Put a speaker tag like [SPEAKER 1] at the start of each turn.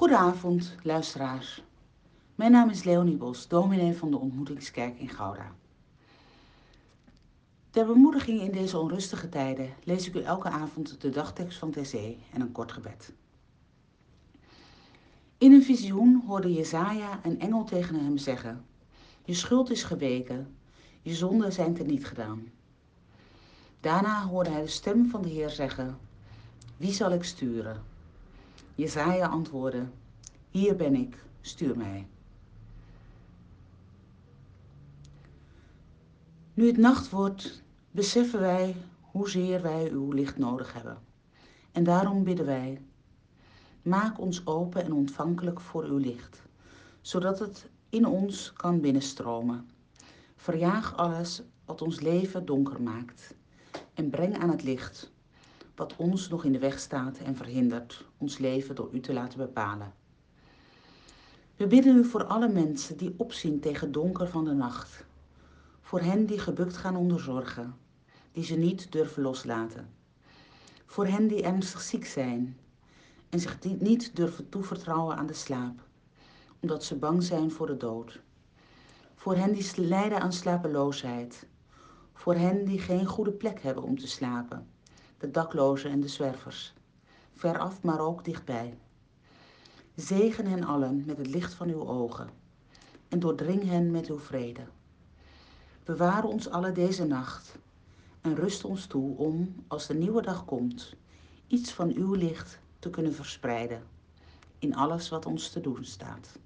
[SPEAKER 1] Goedenavond, luisteraars. Mijn naam is Leonie Bos, dominee van de Ontmoetingskerk in Gouda. Ter bemoediging in deze onrustige tijden lees ik u elke avond de dagtekst van TC en een kort gebed. In een visioen hoorde Jezaja een engel tegen hem zeggen: Je schuld is geweken, je zonden zijn teniet gedaan. Daarna hoorde hij de stem van de Heer zeggen: Wie zal ik sturen? Jezaja antwoordde: Hier ben ik, stuur mij. Nu het nacht wordt, beseffen wij hoezeer wij uw licht nodig hebben. En daarom bidden wij: Maak ons open en ontvankelijk voor uw licht, zodat het in ons kan binnenstromen. Verjaag alles wat ons leven donker maakt en breng aan het licht wat ons nog in de weg staat en verhindert ons leven door u te laten bepalen. We bidden u voor alle mensen die opzien tegen donker van de nacht, voor hen die gebukt gaan onder zorgen, die ze niet durven loslaten, voor hen die ernstig ziek zijn en zich niet durven toevertrouwen aan de slaap, omdat ze bang zijn voor de dood, voor hen die lijden aan slapeloosheid, voor hen die geen goede plek hebben om te slapen de daklozen en de zwervers, veraf maar ook dichtbij. Zegen hen allen met het licht van uw ogen en doordring hen met uw vrede. Bewaar ons alle deze nacht en rust ons toe om, als de nieuwe dag komt, iets van uw licht te kunnen verspreiden in alles wat ons te doen staat.